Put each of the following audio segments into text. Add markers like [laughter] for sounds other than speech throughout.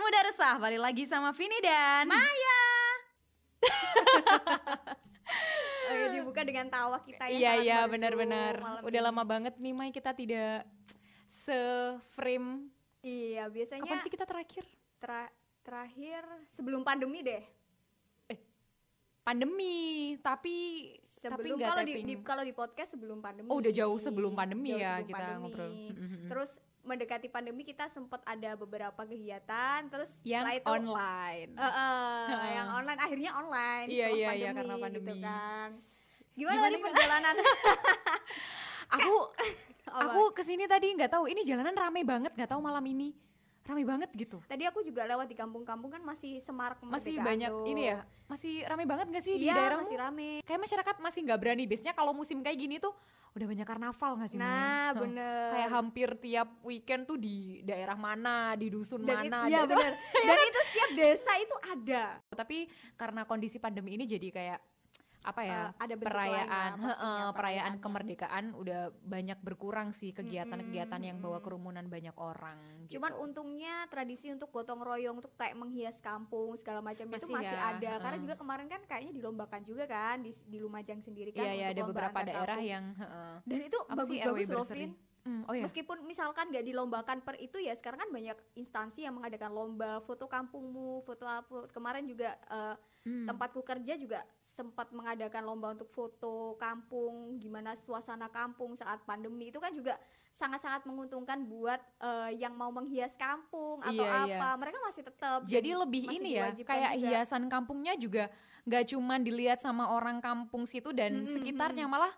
Muda Resah, balik lagi sama Vini dan Maya. [laughs] ya dibuka dengan tawa kita ya. Iya iya benar-benar. Udah ini. lama banget nih Mai kita tidak se-frame. Iya, biasanya Kapan sih kita terakhir? tra- terakhir sebelum pandemi deh. Pandemi, tapi tapi Sebelum nggak kalau di, di- kalau di podcast sebelum pandemi. Oh, udah jauh sebelum pandemi Jauh ya sebelum kita pandemi. ngobrol. Mm-mm. Terus mendekati pandemi kita sempat ada beberapa kegiatan terus yang itu online. Eh, eh, yang online akhirnya online Iya, setelah iya, iya, karena gitu pandemi. kan. Gimana, Gimana, tadi perjalanan? [laughs] aku [laughs] aku ke sini tadi nggak tahu ini jalanan rame banget nggak tahu malam ini rame banget gitu. Tadi aku juga lewat di kampung-kampung kan masih semarak Masih banyak tuh. ini ya, masih rame banget nggak sih di Iya, daerahmu? masih rame. Kayak masyarakat masih nggak berani. Biasanya kalau musim kayak gini tuh udah banyak karnaval nggak sih? Nah, Hah. bener. Kayak hampir tiap weekend tuh di daerah mana, di dusun Dan mana. iya desa- benar. [laughs] Dan itu setiap desa itu ada. Tapi karena kondisi pandemi ini jadi kayak apa ya Eh, ada perayaan lain lah heeh, pastinya perayaan kemerdekaan udah banyak berkurang sih kegiatan-kegiatan yang bawa kerumunan banyak orang Cuman gitu. untungnya tradisi untuk gotong royong untuk kayak menghias kampung segala macam itu Masih ya, ada. Karena heeh. juga kemarin kan kayaknya dilombakan juga kan di di Lumajang sendiri kan. Iya ya ada beberapa daerah kampung. yang heeh. dan itu bagus-bagus loh berseri? Vin. Hmm, oh ya. Meskipun misalkan nggak dilombakan per itu ya sekarang kan banyak instansi yang mengadakan lomba foto kampungmu, foto apa. Kemarin juga eh, Hmm. tempatku kerja juga sempat mengadakan lomba untuk foto kampung, gimana suasana kampung saat pandemi itu kan juga sangat-sangat menguntungkan buat eh, yang mau menghias kampung atau Iya, iya. apa. Mereka masih tetap Jadi lebih masih ini ya, kayak juga. hiasan kampungnya juga nggak cuma dilihat sama orang kampung situ dan Mm-mm, sekitarnya, malah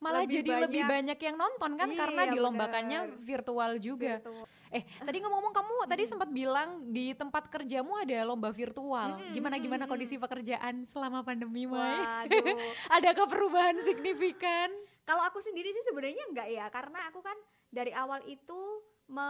malah Lebih jadi lebih banyak. banyak yang nonton kan karena Iya, dilombakannya bener. virtual juga. Virtual. Eh, tadi ngomong-ngomong kamu tadi sempat bilang di tempat kerjamu ada lomba virtual. Gimana gimana mm-mm. kondisi pekerjaan selama pandemi, Mai? [laughs] Adakah perubahan signifikan? Kalau aku sendiri sih sebenarnya enggak ya, karena aku kan dari awal itu me,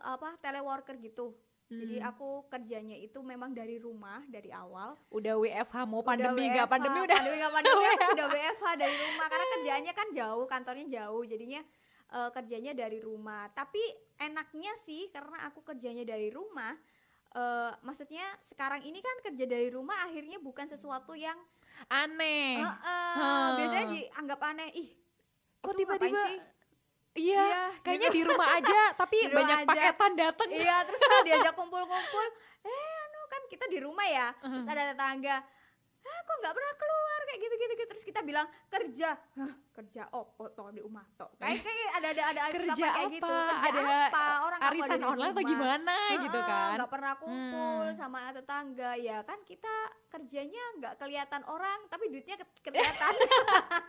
apa teleworker gitu. Jadi Hmm. aku kerjanya itu memang dari rumah dari awal. Udah WFH mau pandemi nggak pandemi udah pandemi nggak pandemi [laughs] aku sudah WFH dari rumah karena kerjaannya kan jauh, kantornya jauh. Jadinya eh, kerjanya dari rumah. Tapi enaknya sih karena aku kerjanya dari rumah eh, maksudnya sekarang ini kan kerja dari rumah akhirnya bukan sesuatu yang aneh. eh, eh, Hah. biasanya dianggap aneh. Ih, Kok tiba-tiba? Iya, Iya, kayaknya di rumah aja [laughs] tapi rumah banyak aja. paketan datang. Iya, terus kalau diajak [laughs] kumpul-kumpul, eh anu kan kita di rumah ya. Uh-huh. Terus ada tetangga, ah kok nggak pernah keluar kayak gitu-gitu gitu. Terus kita bilang kerja, Hah, kerja opo toh di rumah toh. Kayak kayak ada ada ada Kerja ungkapan kayak apa? gitu. Kerja Ada apa? Orang arisan ada online atau gimana gitu Heeh, kan. nggak pernah kumpul Hmm. sama tetangga ya kan kita kerjanya nggak kelihatan orang tapi duitnya ke- kelihatan. [laughs]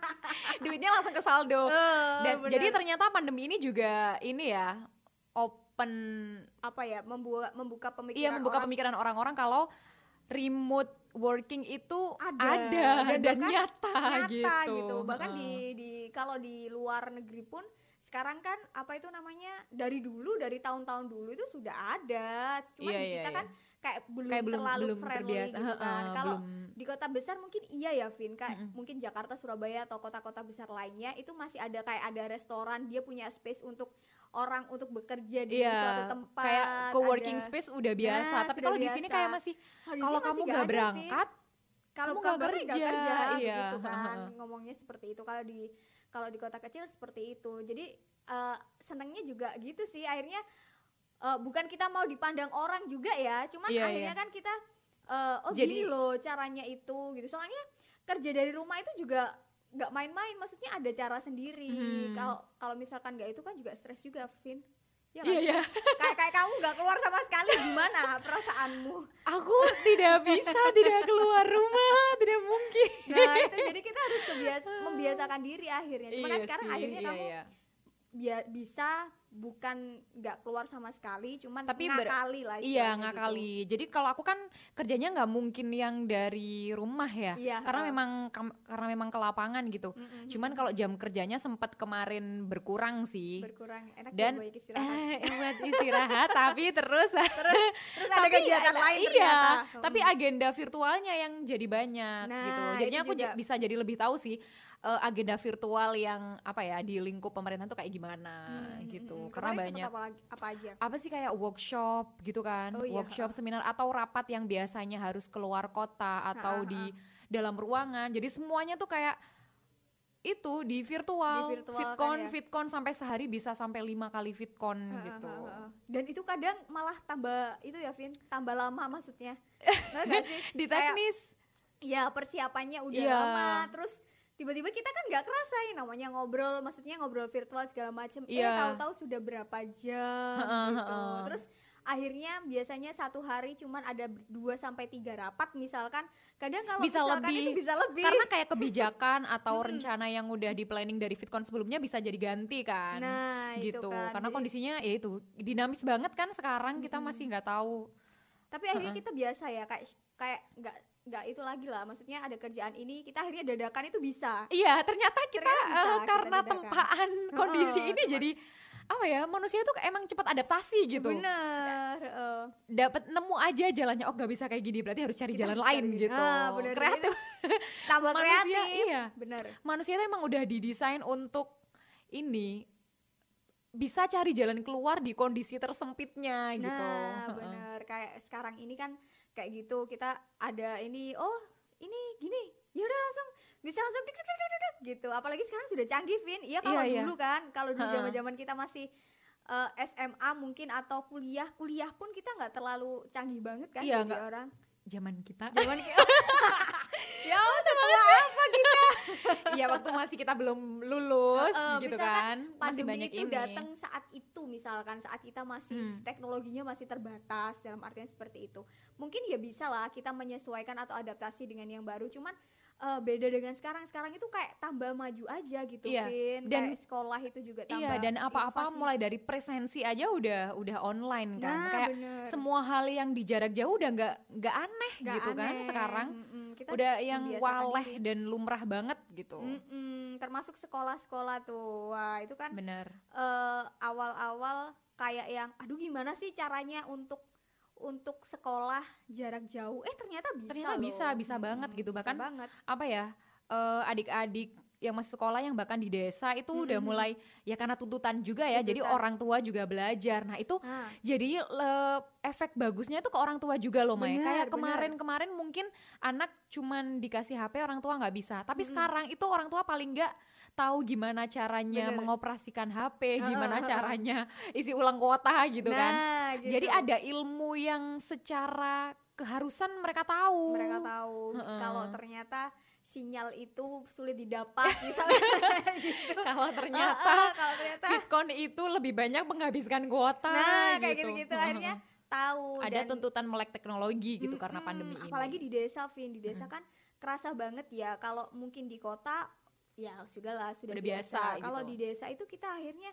Duitnya langsung ke saldo. Eh, Dan bener. jadi ternyata pandemi ini juga ini ya open apa ya membuka membuka pemikiran iya membuka orang pemikiran orang-orang kalau remote working itu ada, ada, dan, bahkan nyata, nyata gitu. bahkan Heeh. di di kalau di luar negeri pun sekarang kan apa itu namanya dari dulu dari tahun-tahun dulu itu sudah ada cuma Iya, di iya, kita iya. kan kayak belum Kayak belum- terlalu belum friendly terbiasa, gitu kan. Heeh, kalau di kota besar mungkin iya ya Vin. Kayak mungkin Jakarta Surabaya atau kota-kota besar lainnya itu masih ada kayak ada restoran dia punya space untuk orang untuk bekerja di Iya, suatu tempat kayak co-working ada- space udah biasa. Nah, Tapi kalau di sini kayak masih Kalau kamu masih nggak sih. berangkat, kalau Kamu nggak berarti nggak kerja, kerja [laughs] iya. gitu kan. [laughs] Ngomongnya seperti itu. Kalau di kalau di kota kecil seperti itu. Jadi eh, senangnya juga gitu sih. Akhirnya eh, bukan kita mau dipandang orang juga ya cuman Iya, akhirnya iya. kan kita eh, oh Jadi- gini loh caranya itu gitu soalnya kerja dari rumah itu juga nggak main-main maksudnya ada cara sendiri Hmm. kalau kalau misalkan nggak itu kan juga stres juga Vin ya Iya, sih? iya. kayak kayak kamu nggak keluar sama sekali gimana perasaanmu aku tidak bisa tidak keluar rumah, tidak mungkin. Nah itu jadi kita harus kebias [laughs] membiasakan diri akhirnya. Cuma kan Iya sekarang sih, akhirnya iya, kamu iya. bisa bukan nggak keluar sama sekali, cuman Tapi ngakali lah. Iya gitu. ngakali. Jadi kalau aku kan kerjanya nggak mungkin yang dari rumah ya, Iya, karena heeh. memang karena memang ke lapangan gitu. Mm-mm. Cuman kalau jam kerjanya sempat kemarin berkurang sih. berkurang enak Dan ya istirahat. [laughs] eh, buat istirahat tapi terus [laughs] terus terus [laughs] ada kegiatan ada- lain iya, ternyata. tapi Mm. agenda virtualnya yang jadi banyak Nah, gitu. Jadinya aku juga. bisa jadi lebih tahu sih eh, agenda virtual yang apa ya di lingkup pemerintah tuh kayak gimana Hmm, gitu hmm, karena banyak apa, lagi- apa aja? Apa sih kayak workshop gitu kan? Oh iya, workshop seminar atau rapat yang biasanya harus keluar kota atau Ha, ha, di dalam ruangan. Jadi semuanya tuh kayak itu di virtual, Di virtual kan fitcon ya? fitcon sampai sehari bisa sampai lima kali fitcon Heeh, gitu. heeh, heeh. dan itu kadang malah tambah itu ya Vin? Tambah lama maksudnya. [laughs] Gak sih? Di Kayak, teknis ya persiapannya udah Iya. lama terus tiba-tiba kita kan nggak kerasa ya namanya ngobrol maksudnya ngobrol virtual segala macem. Eh Iya. tahu-tahu sudah berapa jam gitu. Terus akhirnya biasanya satu hari cuman ada 2 sampai tiga rapat misalkan. Kadang kalau Bisa misalkan lebih. itu bisa lebih. Karena kayak kebijakan atau [laughs] rencana yang udah di planning dari fitcon sebelumnya bisa jadi ganti kan. Nah itu gitu. kan. Karena Jadi- kondisinya ya itu dinamis banget kan sekarang kita masih nggak tahu. Tapi akhirnya kita biasa ya kayak kayak nggak nggak itu lagi lah. Maksudnya ada kerjaan ini kita akhirnya dadakan itu bisa. Iya ternyata kita Ternyata bisa eh, kita karena dadakan. tempaan kondisi Heeh, ini tempat- jadi apa ya manusia tuh emang cepat adaptasi gitu. Bener heeh. dapat nemu aja jalannya oh nggak bisa kayak gini berarti harus cari Kita jalan harus lain cari- gitu. Ah, bener. kreatif. Tambah [laughs] Manusia, kreatif. iya. bener. Manusia tuh emang udah didesain untuk ini bisa cari jalan keluar di kondisi tersempitnya gitu. Nah bener. Kayak sekarang ini kan kayak gitu kita ada ini oh ini gini ya udah langsung bisa langsung dik, dik, dik, dik, dik, gitu. Apalagi sekarang sudah canggih Vin. Iya kalau Iya, iya. dulu kan kalau dulu zaman zaman kita masih eh, SMA mungkin atau kuliah kuliah pun kita nggak terlalu canggih banget kan Iya, jadi nggak- orang. Zaman kita. Zaman kita [laughs] ya setelah apa kita Iya [laughs] waktu masih kita belum lulus Heeh, gitu misalkan kan. Masih banyak itu ini. datang saat itu misalkan saat kita masih Hmm. teknologinya masih terbatas dalam artian seperti itu. Mungkin ya bisa lah kita menyesuaikan atau adaptasi dengan yang baru cuman eh, beda dengan sekarang. Sekarang itu kayak tambah maju aja gitu Iya, Vin. Dan- kayak sekolah itu juga tambah Iya dan apa-apa mulai dari presensi aja udah udah online kan. Nah, kayak bener. semua hal yang di jarak jauh udah nggak nggak aneh Nggak gitu kan aneh. sekarang. Mm-mm, kita udah yang waleh diri. dan lumrah banget gitu. Mm-mm, termasuk sekolah-sekolah tuh. Wah itu kan bener. eh, awal-awal kayak yang aduh gimana sih caranya untuk untuk sekolah jarak jauh eh ternyata bisa Ternyata loh. bisa, bisa banget gitu. bisa Bahkan banget apa ya eh, adik-adik yang masih sekolah yang bahkan di desa itu udah Mhm. mulai ya karena tuntutan juga ya jadi Tuntutan. orang tua juga belajar nah itu nah, jadi le- efek bagusnya itu ke orang tua juga loh Maya kayak kemarin-kemarin mungkin anak cuman dikasih HP orang tua nggak bisa tapi Mm-mm. sekarang itu orang tua paling nggak tahu gimana caranya Benar. mengoperasikan HP gimana Heeh, heeh. caranya isi ulang kuota gitu kan nah, gitu. jadi ada ilmu yang secara keharusan mereka tahu mereka tahu kalau ternyata sinyal itu sulit didapat [laughs] misalnya gitu. Kalau ternyata Heeh, kalau ternyata Bitcoin itu lebih banyak menghabiskan kuota nah kayak gitu. gitu-gitu. Akhirnya tahu ada dan tuntutan melek teknologi gitu karena Mm-mm, pandemi ini. apalagi di desa Vin. Di desa kan kerasa banget ya kalau mungkin di kota ya sudahlah sudah Udah biasa, biasa kalau gitu. di desa itu kita akhirnya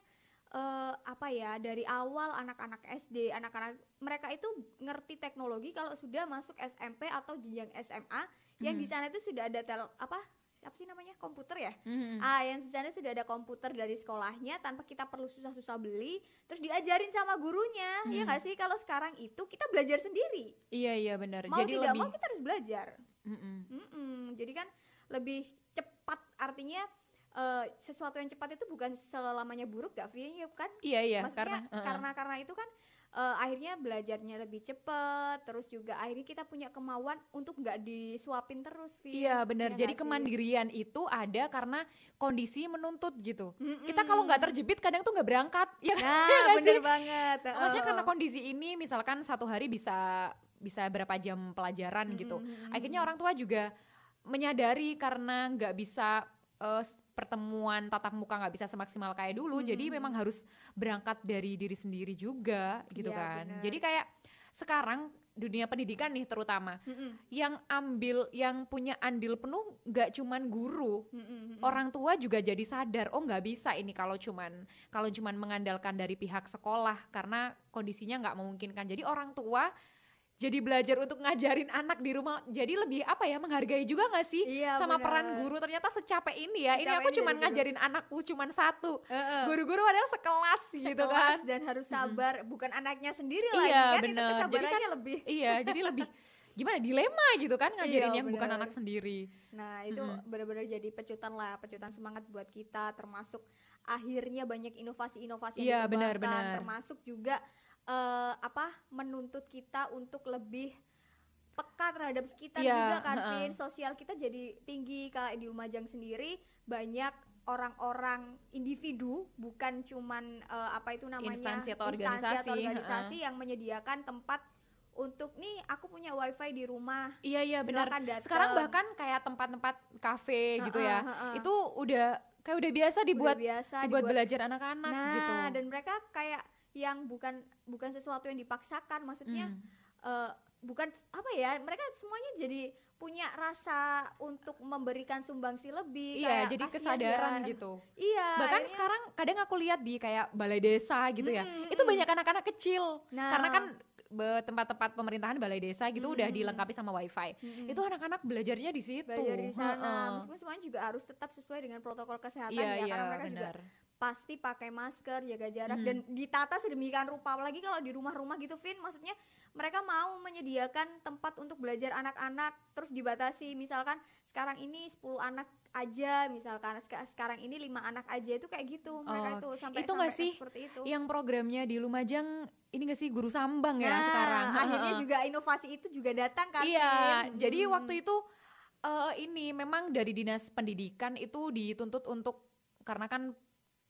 eh, apa ya dari awal anak-anak SD anak-anak mereka itu ngerti teknologi kalau sudah masuk SMP atau jenjang SMA yang di sana itu sudah ada tel apa apa sih namanya komputer ya Mhm. Ah, yang di sana sudah ada komputer dari sekolahnya tanpa kita perlu susah-susah beli, terus diajarin sama gurunya. Iya Hmm. nggak sih? Kalau sekarang itu kita belajar sendiri. iya iya benar Mau jadi tidak lebih mau kita harus belajar. Mm-mm. Mm-mm. Jadi kan lebih cepat artinya eh, sesuatu yang cepat itu bukan selamanya buruk gak Vi? Ya kan? iya iya Maksudnya karena karena, uh-uh. karena itu kan eh, akhirnya belajarnya lebih cepat, terus juga akhirnya kita punya kemauan untuk nggak disuapin terus Vi. Iya benar. Ya Jadi sih? kemandirian itu ada karena kondisi menuntut gitu. Mm-mm. Kita kalau nggak terjebit kadang tuh nggak berangkat. Ya, Nah, ya nggak bener sih? banget. Maksudnya Heeh. karena kondisi ini misalkan satu hari bisa bisa berapa jam pelajaran gitu. Mm-mm, Akhirnya orang tua juga menyadari karena nggak bisa s- pertemuan tatap muka nggak bisa semaksimal kayak dulu. Jadi Mm-mm. memang harus berangkat dari diri sendiri juga gitu Iya, kan. bener. Jadi kayak sekarang dunia pendidikan nih terutama Mm-mm, yang ambil yang punya andil penuh nggak cuman guru mm-mm. orang tua juga jadi sadar oh nggak bisa ini kalau cuman kalau cuman mengandalkan dari pihak sekolah karena kondisinya nggak memungkinkan jadi orang tua jadi belajar untuk ngajarin anak di rumah jadi lebih apa ya menghargai juga nggak sih Iya, sama bener. peran guru ternyata secapek ini ya ini Secapek aku ini cuman jadi guru. ngajarin anakku cuman satu Heeh. guru-guru padahal sekelas, gitu kan Sekelas dan harus sabar bukan anaknya sendiri lagi Iya, kan itu bener. Jadi kesabarannya kan- lebih iya jadi lebih [laughs] gimana dilema gitu kan ngajarin Iya, yang bukan bener. anak sendiri Nah, itu Mm-mm. benar-benar jadi pecutan lah, pecutan semangat buat kita termasuk akhirnya banyak inovasi-inovasi Iya, yang benar, benar. termasuk juga eh, apa menuntut kita untuk lebih peka terhadap sekitar Iya, juga kan. Vin. Sosial kita jadi tinggi kayak di Lumajang sendiri banyak orang-orang individu bukan cuman eh, apa itu namanya Instansi atau instansi atau organisasi, organisasi yang menyediakan tempat untuk nih aku punya wifi di rumah iya iya benar datang. sekarang bahkan kayak tempat-tempat kafe gitu Heeh, ya heeh. itu udah kayak udah biasa dibuat Udah biasa dibuat dibuat belajar anak-anak nah gitu dan mereka kayak yang bukan bukan sesuatu yang dipaksakan maksudnya Hmm. eh, bukan apa ya mereka semuanya jadi punya rasa untuk memberikan sumbangsi lebih iya kayak jadi kesadaran ya. gitu iya bahkan akhirnya- sekarang kadang aku lihat di kayak balai desa gitu ya Mm, itu mm. banyak anak-anak kecil Nah. karena kan tempat-tempat pemerintahan balai desa gitu udah Mm. dilengkapi sama wifi Mm-mm. itu anak-anak belajarnya di situ belajar di sana meskipun semuanya juga harus tetap sesuai dengan protokol kesehatan iya ya iya karena mereka juga benar pasti pakai masker jaga jarak Hmm. dan ditata sedemikian rupa. Apalagi kalau di rumah-rumah gitu Vin maksudnya mereka mau menyediakan tempat untuk belajar anak-anak terus dibatasi. Misalkan sekarang ini 10 anak aja misalkan Seka- sekarang ini lima anak aja itu kayak gitu. Mereka Oh, itu sampai itu sampai sih seperti itu. yang programnya di Lumajang ini gak sih guru sambang ya Nah, sekarang? Akhirnya juga inovasi itu juga datang kan Iya, jadi Hmm. waktu itu eh, ini memang dari dinas pendidikan itu dituntut untuk karena kan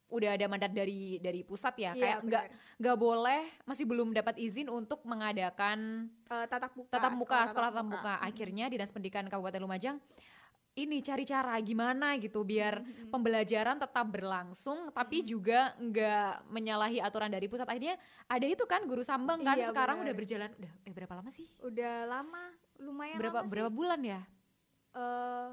udah ada mandat dari dari pusat ya, Iya, kayak nggak benar. nggak boleh masih belum dapat izin untuk mengadakan Eh, tatap muka tatap muka sekolah tatap muka. Akhirnya dinas pendidikan Kabupaten Lumajang ini cari cara gimana gitu biar Mm-mm. pembelajaran tetap berlangsung tapi juga nggak menyalahi aturan dari pusat. Akhirnya ada itu kan guru sambang kan Iya, sekarang benar. udah berjalan udah eh berapa lama sih? udah lama lumayan berapa lama sih. berapa bulan ya? eh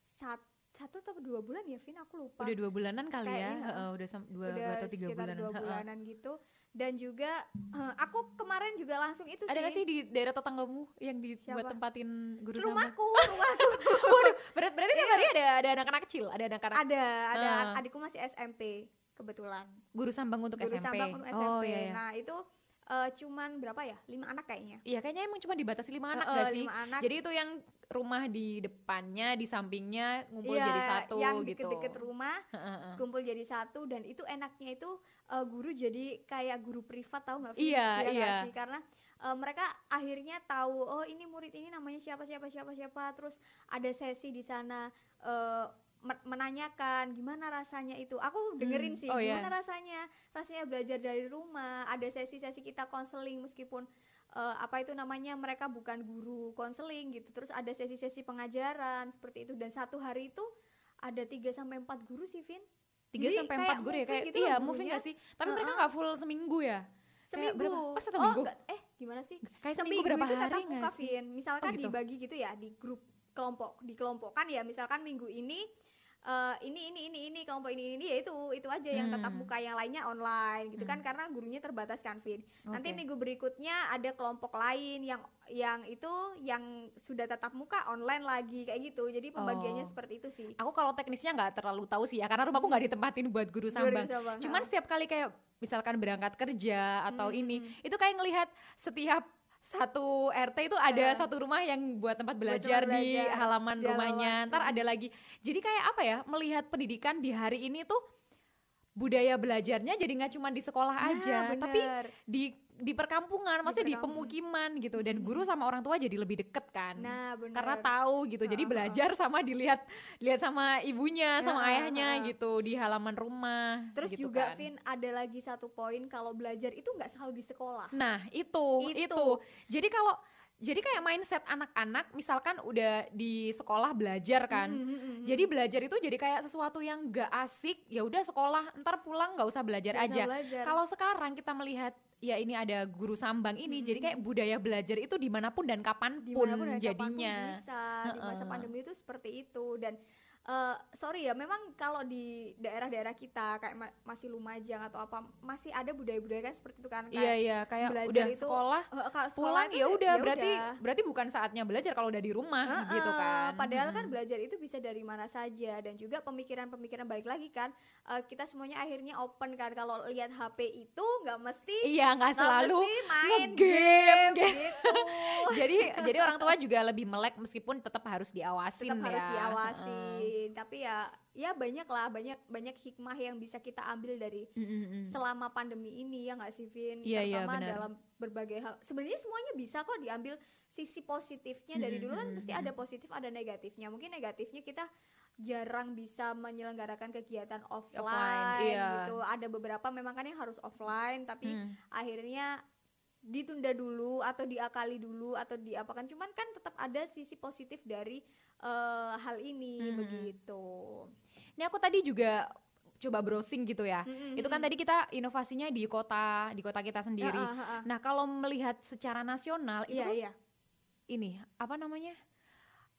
sat- satu atau dua bulan ya Vin? Aku lupa. Udah dua bulanan kali ya, Kayaknya, Heeh, udah dua, udah dua atau tiga bulanan. dua bulanan gitu. Dan juga eh, aku kemarin juga langsung itu Ada sih. gak sih di daerah tetanggamu yang dibuat tempatin guru rumahku rumahku. [laughs] Waduh, berarti, berarti tiap hari ada ada anak-anak kecil, ada anak-anak ada ada. Ah. adikku masih SMP kebetulan. Guru sambang untuk guru SMP. sambang untuk SMP Oh iya, iya. nah itu eh, cuman berapa ya? Lima anak kayaknya. Iya kayaknya emang cuma dibatasi lima anak Eh, gak sih? anak. Jadi itu yang rumah di depannya, di sampingnya ngumpul Iya, jadi satu yang gitu. deket-deket rumah kumpul jadi satu dan itu enaknya itu eh, guru jadi kayak guru privat tahu nggak Vin? Iya, nggak iya. sih karena eh, mereka akhirnya tahu oh ini murid ini namanya siapa siapa siapa siapa terus ada sesi di sana me- menanyakan gimana rasanya itu aku dengerin Hmm, sih oh iya. gimana rasanya rasanya belajar dari rumah ada sesi-sesi kita konseling meskipun eh, apa itu namanya mereka bukan guru konseling gitu terus ada sesi-sesi pengajaran seperti itu dan satu hari itu ada 3 sampai empat guru sih Vin Tiga sampai empat guru ya kayak gitu iya loh moving gak sih? Tapi mereka Heeh. nggak full seminggu ya? seminggu berapa? Oh, satu Oh, minggu? enggak. eh gimana sih Kayak seminggu, berapa itu hari tatap muka nggak sih? Vin misalkan Oh, gitu. dibagi gitu ya di grup kelompok dikelompokkan ya misalkan minggu ini eh, ini ini ini ini kelompok ini ini ya itu itu aja yang tatap Hmm. muka yang lainnya online gitu kan karena gurunya terbatas kan Vin nanti Oke. minggu berikutnya ada kelompok lain yang yang itu yang sudah tatap muka online lagi kayak gitu jadi pembagiannya Oh. seperti itu sih Aku kalau teknisnya nggak terlalu tahu sih ya karena rumahku nggak ditempatin buat guru sambang. Guru sambang, Cuman ha. setiap kali kayak misalkan berangkat kerja atau Hmm, ini, hmm, itu kayak ngelihat setiap satu RT itu ada Eh. satu rumah yang buat tempat tempat belajar di belajar, halaman di rumahnya. halaman, Ntar ada lagi. Jadi kayak apa ya? Melihat pendidikan di hari ini tuh budaya belajarnya jadi nggak cuma di sekolah Nah, aja, tapi bener. di di perkampungan, maksudnya di perkampungan. pemukiman gitu. Dan guru sama orang tua jadi lebih deket kan nah benar karena tahu gitu jadi belajar sama dilihat lihat sama ibunya sama ayahnya gitu di halaman rumah Terus gitu juga kan. Vin ada lagi satu poin kalau belajar itu nggak selalu di sekolah. nah itu, itu Itu. jadi kalau jadi kayak mindset anak-anak misalkan udah di sekolah belajar kan. Mm, mm, mm, mm. jadi belajar itu jadi kayak sesuatu yang gak asik ya udah sekolah ntar pulang nggak usah belajar usah aja. kalau sekarang kita melihat ya ini ada guru sambang ini jadi kayak budaya belajar itu di mana pun dan kapan pun Di mana pun dan kapan pun jadinya. bisa di masa pandemi itu seperti itu. Dan eh, sorry ya memang kalau di daerah-daerah kita kayak ma- masih lumajang atau apa masih ada budaya-budaya kan seperti itu kan Iya kayak iya kayak belajar udah itu sekolah kalau sekolah pulang itu ya udah berarti udah. berarti bukan saatnya belajar kalau udah di rumah Heeh, gitu kan. Padahal kan Mm-mm. belajar itu bisa dari mana saja dan juga pemikiran-pemikiran balik lagi kan eh, kita semuanya akhirnya open kan kalau lihat HP itu nggak mesti Iya nggak selalu mesti main nge-game, game gitu. [laughs] jadi jadi orang tua juga lebih melek meskipun tetap harus diawasin Tetap ya. harus Heeh. Diawasin. Tapi ya ya banyak lah banyak banyak hikmah yang bisa kita ambil dari Mm-mm. selama pandemi ini ya nggak sih Vin? Iya, iya, Terutama benar. dalam berbagai hal. Sebenarnya semuanya bisa kok diambil sisi positifnya dari dulu kan mesti ada positif ada negatifnya. Mungkin negatifnya kita jarang bisa menyelenggarakan kegiatan offline, Offline, iya. gitu. Ada beberapa memang kan yang harus offline tapi Hmm. akhirnya ditunda dulu atau diakali dulu atau diapakan cuman kan tetap ada sisi positif dari eh, hal ini Mhm. begitu. Ini aku tadi juga coba browsing gitu ya. Mm-mm, Itu kan mm-mm. tadi kita inovasinya di kota di kota kita sendiri. Heeh, heeh. Nah kalau melihat secara nasional itu Iya tuh iya. ini apa namanya?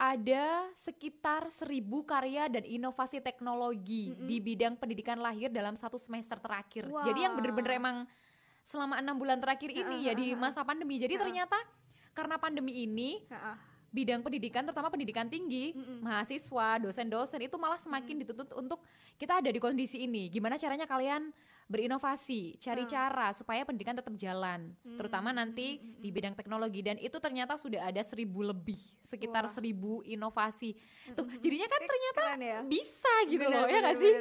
Ada sekitar seribu karya dan inovasi teknologi Mm-mm. di bidang pendidikan lahir dalam satu semester terakhir. Jadi yang bener-bener emang selama enam bulan terakhir ini ya di masa pandemi. Jadi ternyata karena pandemi ini bidang pendidikan terutama pendidikan tinggi mahasiswa dosen-dosen itu malah semakin dituntut untuk kita ada di kondisi ini. Gimana caranya kalian berinovasi cari Hmm. cara supaya pendidikan tetap jalan terutama Hmm, nanti hmm, hmm, di bidang teknologi. Dan itu ternyata sudah ada seribu lebih sekitar Wah. seribu inovasi. Tuh jadinya kan Eh, ternyata keren ya. bisa gitu Bener, loh ya bener, nggak sih?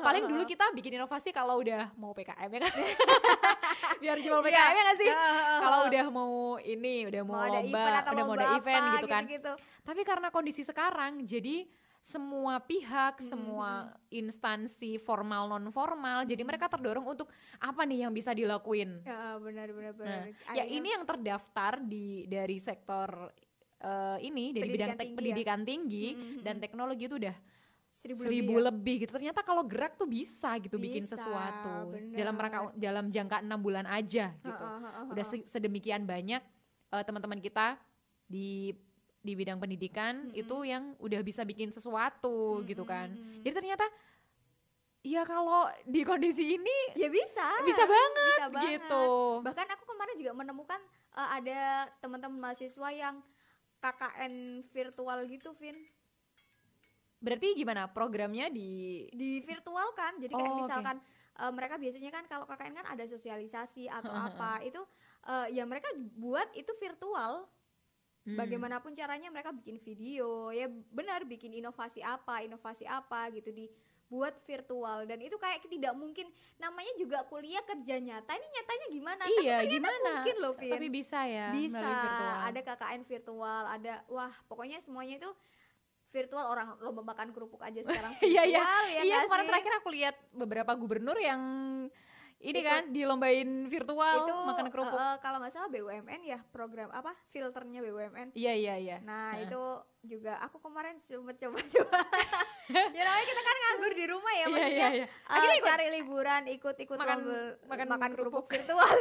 paling dulu kita bikin inovasi kalau udah mau PKM ya kan? [laughs] Biar jual Iya. PKM ya nggak sih? Kalau udah mau ini udah mau, mau ada lomba event atau udah mau ada event apa, gitu kan. gitu-gitu. tapi karena kondisi sekarang jadi semua pihak, Mm-mm, semua instansi formal non formal, jadi mereka terdorong untuk apa nih yang bisa dilakuin. Ya, benar benar Nah, benar. ya Akhirnya- ini yang terdaftar di dari sektor eh, ini dari bidang tek- Pendidikan tinggi ya? pendidikan tinggi Mm-mm, dan teknologi itu udah seribu, seribu lebih. ya? lebih gitu. Ternyata kalau gerak tuh bisa gitu bikin Bisa, sesuatu bener. dalam rangka dalam jangka enam bulan aja gitu. Heeh, heeh, Udah heeh. se- sedemikian banyak eh, teman-teman kita di di bidang pendidikan Mm-mm. itu yang udah bisa bikin sesuatu gitu kan. Jadi ternyata ya kalau di kondisi ini ya bisa. bisa banget Bisa banget. gitu. Bahkan aku kemarin juga menemukan eh, ada teman-teman mahasiswa yang KKN virtual gitu, Vin. Berarti gimana programnya di Di virtual kan. Jadi kayak Oh, misalkan eh, mereka biasanya kan kalau KKN kan ada sosialisasi atau apa. Itu eh, ya mereka buat itu virtual. Hmm. bagaimanapun caranya mereka bikin video ya benar bikin inovasi apa inovasi apa gitu dibuat virtual dan itu kayak tidak mungkin namanya juga kuliah kerja nyata ini nyatanya gimana Tapi Iya, ternyata gimana? mungkin loh Vin Tapi bisa ya bisa virtual. ada KKN virtual ada wah pokoknya semuanya itu virtual orang lomba makan kerupuk aja sekarang [laughs] Iya, iya. ya iya kemarin terakhir aku lihat beberapa gubernur yang ini Ikut. kan dilombain virtual itu makan kerupuk. eh, kalau nggak salah BUMN ya program apa filternya BUMN Iya iya iya. Nah Heeh. itu juga aku kemarin sempet coba-coba [laughs] Ya namanya kita kan nganggur di rumah ya Iya Maksudnya iya iya. Akhirnya ikut cari liburan ikut-ikut Makan- lomba- makan makan kerupuk. kerupuk virtual [laughs]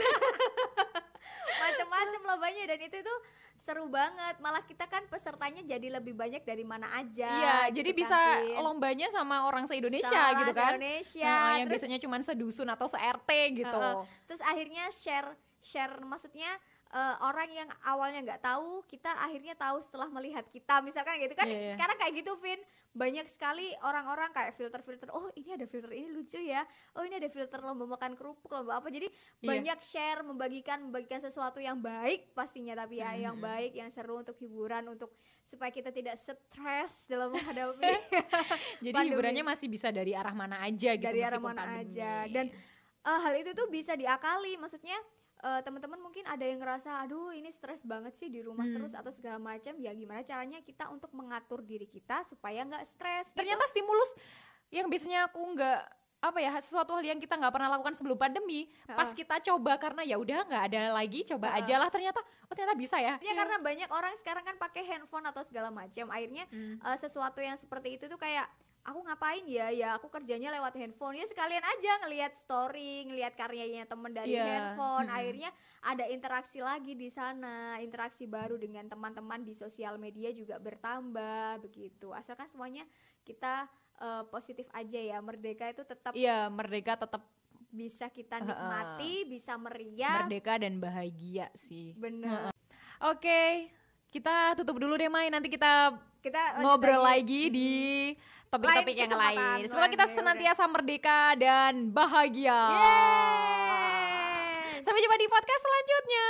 Macem-macem lombanya dan itu tuh seru banget Malah kita kan pesertanya jadi lebih banyak dari mana aja Iya, gitu jadi kan, bisa Vin. lombanya sama orang se-Indonesia Sama gitu kan. se-Indonesia. Heeh, yang Terus biasanya cuma sedusun atau se-RT gitu. Heeh. terus akhirnya share share maksudnya eh, orang yang awalnya nggak tahu kita akhirnya tahu setelah melihat kita misalkan gitu kan Iya, iya. sekarang kayak gitu Vin banyak sekali orang-orang kayak filter-filter oh ini ada filter ini lucu ya oh ini ada filter lomba makan kerupuk lomba apa jadi Iya. banyak share membagikan membagikan sesuatu yang baik pastinya tapi ya yang Mhm. baik yang seru untuk hiburan untuk supaya kita tidak stres dalam [laughs] menghadapi Jadi pandemi. hiburannya masih bisa dari arah mana aja gitu Dari arah mana pandemi. aja. Dan Eh, hal itu tuh bisa diakali maksudnya eh, teman-teman mungkin ada yang ngerasa aduh ini stres banget sih di rumah Hmm. terus atau segala macam ya gimana caranya kita untuk mengatur diri kita supaya nggak stres gitu. ternyata stimulus yang biasanya aku nggak apa ya sesuatu hal yang kita nggak pernah lakukan sebelum pandemi pas Heeh. kita coba karena ya udah nggak ada lagi coba Heeh. aja lah ternyata oh ternyata bisa ya ya karena banyak orang sekarang kan pakai handphone atau segala macam akhirnya Hmm. eh, sesuatu yang seperti itu tuh kayak aku ngapain ya? Ya aku kerjanya lewat handphone. Ya sekalian aja ngelihat story ngelihat karyanya temen dari Iya, handphone. Mm-mm. akhirnya ada interaksi lagi di sana interaksi baru dengan teman-teman di sosial media juga bertambah begitu. Asalkan semuanya kita eh, positif aja ya. Merdeka itu tetap Iya, merdeka tetap bisa kita nikmati bisa meriah. Merdeka dan bahagia sih. bener Oke, kita tutup dulu deh Mai. Nanti kita kita ngobrol lagi. lagi di topik-topik yang lain. Semoga kita senantiasa merdeka dan bahagia. Yeay. Sampai jumpa di podcast selanjutnya.